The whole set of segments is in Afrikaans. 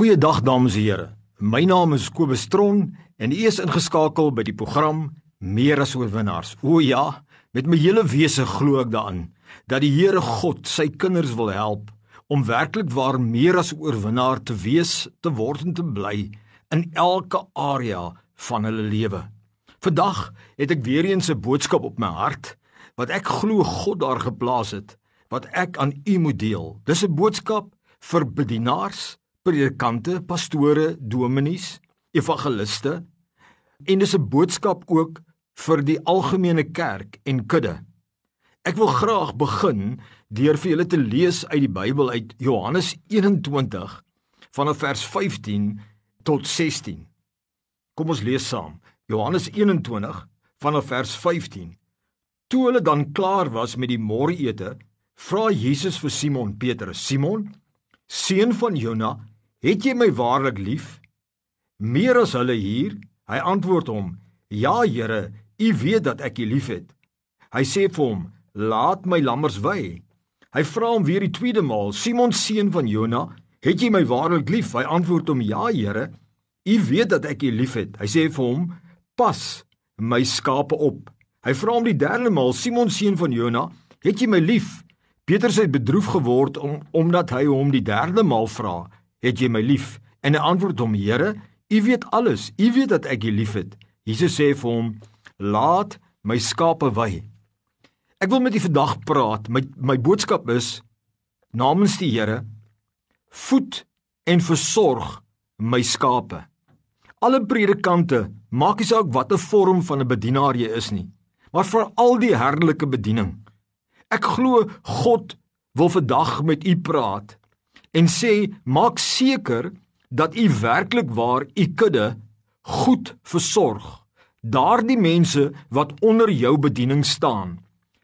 Goeiedag dames en here. My naam is Kobus Tron en u is ingeskakel by die program Meer as oorwinnaars. O ja, met my hele wese glo ek daaraan dat die Here God sy kinders wil help om werklik waar meer as oorwinnaar te wees, te word en te bly in elke area van hulle lewe. Vandag het ek weer eens 'n boodskap op my hart wat ek glo God daar geplaas het wat ek aan u moet deel. Dis 'n boodskap vir bedienaars predikante, pastore, dominees, evangeliste en dis 'n boodskap ook vir die algemene kerk en kudde. Ek wil graag begin deur vir julle te lees uit die Bybel uit Johannes 21 vanaf vers 15 tot 16. Kom ons lees saam. Johannes 21 vanaf vers 15. Toe hulle dan klaar was met die môreete, vra Jesus vir Simon Petrus: "Simon, seun van Jona, Het jy my waarlik lief? Meer as hulle hier? Hy antwoord hom: Ja, Here, U weet dat ek U liefhet. Hy sê vir hom: Laat my lammers wei. Hy vra hom weer die tweede maal: Simon seun van Jona, het jy my waarlik lief? Hy antwoord hom: Ja, Here, U weet dat ek U liefhet. Hy sê vir hom: Pas my skape op. Hy vra hom die derde maal: Simon seun van Jona, het jy my lief? Petrus het bedroef geword om omdat hy hom die derde maal vra het jy my lief? En hy antwoord hom: Here, U weet alles. U weet dat ek U liefhet. Jesus sê vir hom: Laat my skape wei. Ek wil met u vandag praat. My my boodskap is namens die Here: Voed en versorg my skape. Alle predikante, maak nie saak watter vorm van 'n bedienaar jy is nie, maar vir al die herlike bediening. Ek glo God wil vandag met u praat en sê maak seker dat u werklik waar u kudde goed versorg. Daardie mense wat onder jou bediening staan.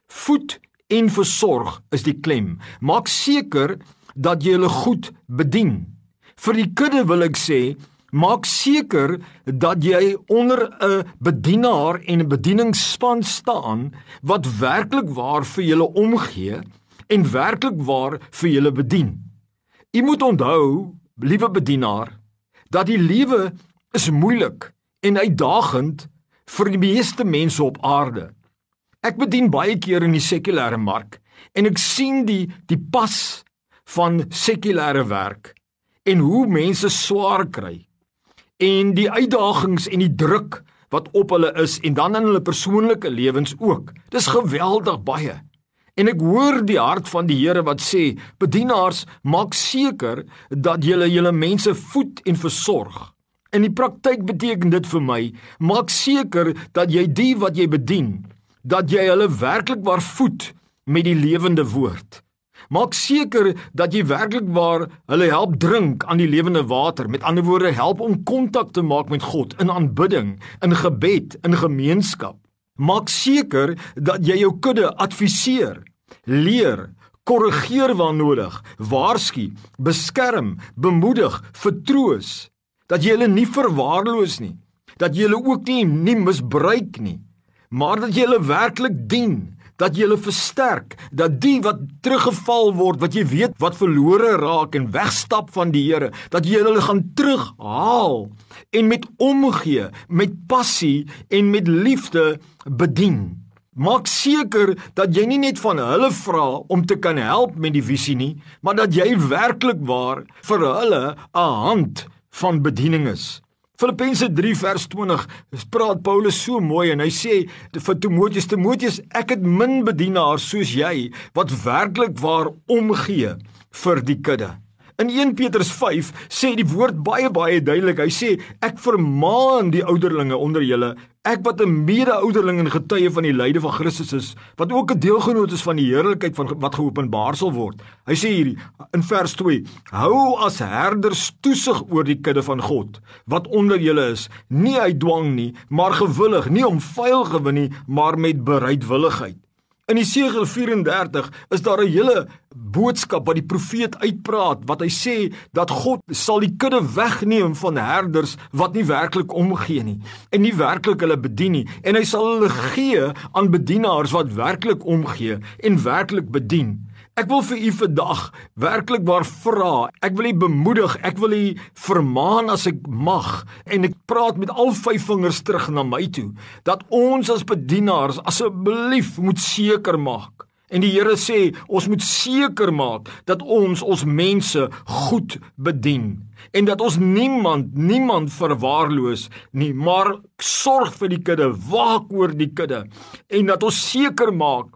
Voed en versorg is die klem. Maak seker dat jy hulle goed bedien. Vir die kudde wil ek sê, maak seker dat jy onder 'n bedienaar en 'n bedieningsspan staan wat werklik waar vir julle omgee en werklik waar vir julle bedien. U moet onthou, liewe bedienaar, dat die lewe is moeilik en uitdagend vir die meeste mense op aarde. Ek bedien baie keer in die sekulêre mark en ek sien die die pas van sekulêre werk en hoe mense swaar kry en die uitdagings en die druk wat op hulle is en dan in hulle persoonlike lewens ook. Dis geweldig baie. En ek hoor die hart van die Here wat sê: "Bedienaars, maak seker dat julle julle mense voed en versorg." In die praktyk beteken dit vir my: maak seker dat jy die wat jy bedien, dat jy hulle werklik waar voed met die lewende woord. Maak seker dat jy werklik waar hulle help drink aan die lewende water. Met ander woorde, help om kontak te maak met God in aanbidding, in gebed, in gemeenskap. Maak seker dat jy jou kudde adviseer, leer, korrigeer waar nodig, waarsku, beskerm, bemoedig, vertroos, dat jy hulle nie verwaarloos nie, dat jy hulle ook nie, nie misbruik nie, maar dat jy hulle werklik dien dat jy hulle versterk, dat die wat teruggeval word, wat jy weet wat verlore raak en wegstap van die Here, dat jy hulle gaan terughaal en met omgee, met passie en met liefde bedien. Maak seker dat jy nie net van hulle vra om te kan help met die visie nie, maar dat jy werklik waar vir hulle 'n hand van bediening is. Filippense 3 vers 20 praat Paulus so mooi en hy sê vir Timoteus Timoteus ek het min bedienaars soos jy wat werklik waar omgee vir die kudde. In 1 Petrus 5 sê die woord baie baie duidelik. Hy sê ek vermaan die ouderlinge onder julle, ek wat 'n mede-ouderling en getuie van die lyde van Christus is, wat ook 'n deelgenoot is van die heerlikheid van wat geopenbaar sal word. Hy sê hier in vers 2: Hou as herders toesig oor die kudde van God wat onder julle is, nie uit dwang nie, maar gewillig, nie om vuil gewin nie, maar met bereidwilligheid. In Jesegiel 34 is daar 'n hele boodskap wat die profeet uitpraat wat hy sê dat God sal die kudde wegneem van herders wat nie werklik omgee nie en nie werklik hulle bedien nie en hy sal hulle gee aan bedienaars wat werklik omgee en werklik bedien. Ek wil vir u vandag werklik waar vra. Ek wil u bemoedig, ek wil u vermaan as ek mag en ek praat met al vyf vingers terug na my toe dat ons as bedienaars asseblief moet seker maak. En die Here sê ons moet seker maak dat ons ons mense goed bedien en dat ons niemand niemand verwaarloos nie, maar sorg vir die kudde, waak oor die kudde en dat ons seker maak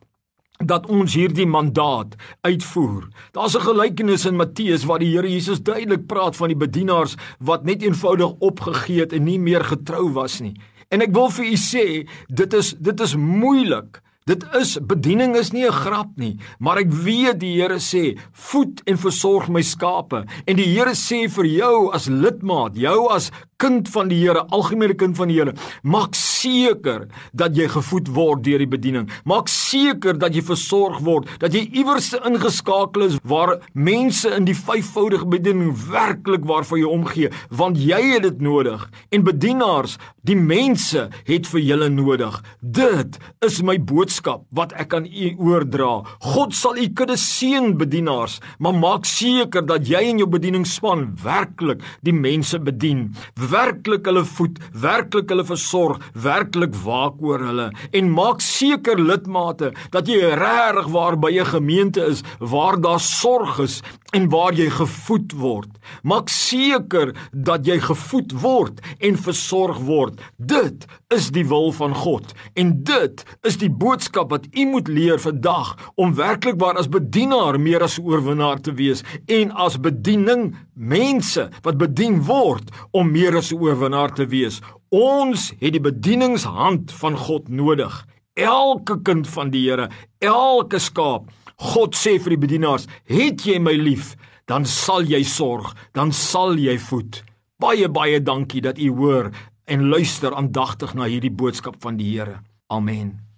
dat ons hierdie mandaat uitvoer. Daar's 'n gelykenis in Matteus waar die Here Jesus duidelik praat van die bedienaars wat net eenvoudig opgegee het en nie meer getrou was nie. En ek wil vir u sê, dit is dit is moeilik Dit is bediening is nie 'n grap nie, maar ek weet die Here sê, "Voed en versorg my skape." En die Here sê vir jou as lidmaat, jou as kind van die Here, algemene kind van die Here, maak seker dat jy gevoed word deur die bediening. Maak seker dat jy versorg word, dat jy iewers ingeskakel is waar mense in die vyfvoudige bediening werklik waarvoor jy omgee, want jy het dit nodig. En bedienaars, die mense het vir julle nodig. Dit is my boodskap wat ek aan u oordra. God sal u kudde seën bedienaars, maar maak seker dat jy en jou bedieningsspan werklik die mense bedien werklik hulle voed, werklik hulle versorg, werklik waak oor hulle en maak seker lidmate dat jy regtig waar by 'n gemeente is waar daar sorg is en waar jy gevoed word. Maak seker dat jy gevoed word en versorg word. Dit is die wil van God en dit is die boodskap wat u moet leer vandag om werklik waar as bedienaar meer as oorwinnaar te wees en as bediening mense wat bedien word om meer as oorwinnaar te wees. Ons het die bedieningshand van God nodig. Elke kind van die Here, elke skaap God sê vir die bedienaars: "Het jy my lief, dan sal jy sorg, dan sal jy voed." Baie baie dankie dat u hoor en luister aandagtig na hierdie boodskap van die Here. Amen.